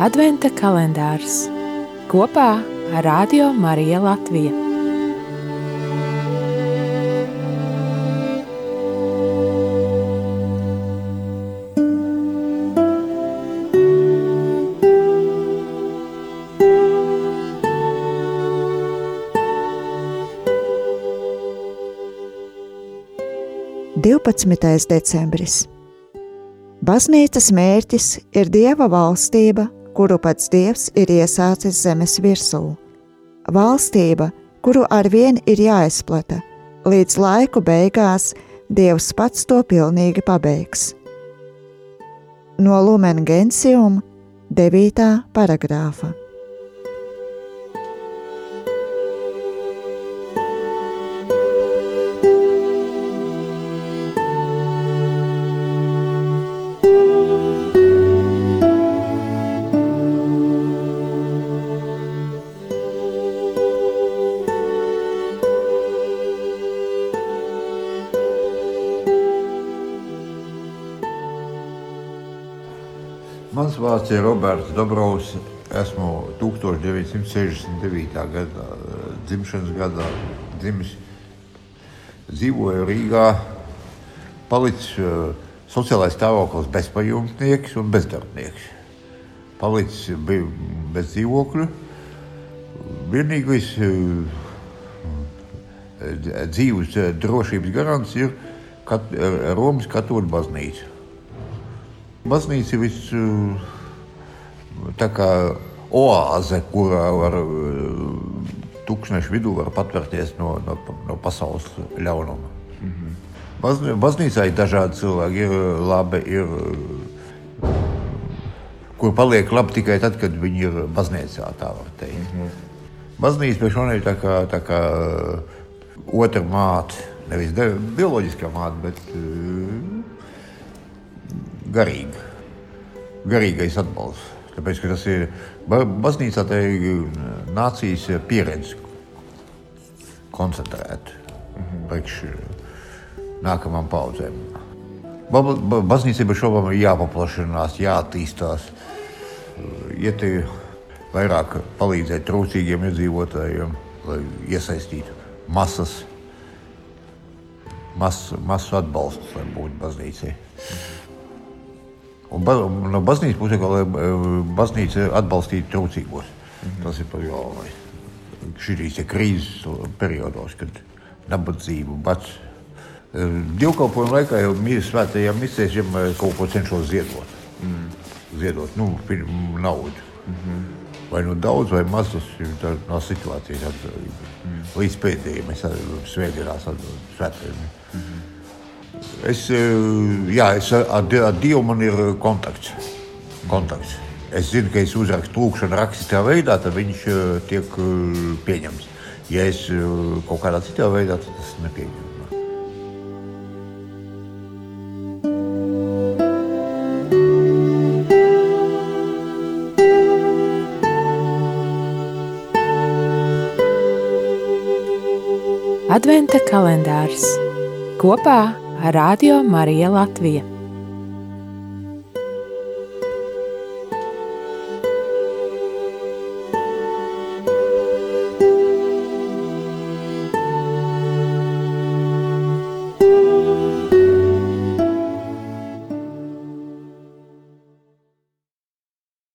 Adventa kalendārs kopā ar Radio Mariju Latviju. Divpadsmitais decembris. Baznīcas mērķis ir Dieva valstība, kuru pats Dievs ir iesācis zemes virsū. Valstība, kuru arvien ir jāizplata, līdz laiku beigās Dievs pats to pilnīgi pabeigs. No Lumen Gentium 9. paragrāfa. Mans vārds ir Roberts Dabrovs. Esmu 1969. gada dzimšanas gadā dzimis. Dzīvoju Rīgā, palicis uh, sociālais stāvoklis bezpajumtnieks un bezdarbnieks. Palicis bija bez dzīvokļa. Vienīgais uh, dzīves drošības garants ir kat Romas katoļu baznīca. Baznīca ir viss tā kā oāze, kurā var tūkstošu vidū var patvērties no, no, no pasaules ļaunuma. Mm -hmm. Baznīcā ir dažādi cilvēki, ir labi, ir, kur paliek labi tikai tad, kad viņi ir baznīcā, tā var teikt. Mm -hmm. Baznīca pie šodien ir tā kā, tā kā otra māte, nevis bioloģiskā māte, bet uh, garīga. Garīgais atbalsts. Tāpēc, tas ir baznīcā, tā ir nācijas pieredze koncentrēta -hmm. priekš nākamām paudzēm. Baznīcai bez šaubām ir jāpaplašinās, jāattīstās, iet vairāk palīdzēt trūcīgiem iedzīvotājiem, lai iesaistītu masas, mas, masu atbalstu, lai būtu baznīcai. Un ba, no baznīcas puses, lai baznīca atbalstītu trūcīgos. Mm -hmm. Tas ir par galvenais. Šīs krīzes periodos, kad nabadzība, bats. Divkalpojuma laikā jau svētajiem misēšiem kaut ko cenšos ziedot. Mm. Ziedot nu, naudu. Mm -hmm. Vai nu daudz, vai maz, tas ir tā, no situācijas atkarīgs. Mm. Līdz pēdējiem mēs svētdienās svētdienām. Mm -hmm. Es, jā, es ar, ar Dievu man ir kontakts. kontakts. Es zinu, ka es uzrakstu lūkšanu rakstā veidā, tad viņš tiek pieņemts. Ja es kaut kādā citā veidā, tad tas nepieņemts. Adventa kalendārs kopā Radio Mariju Latviju.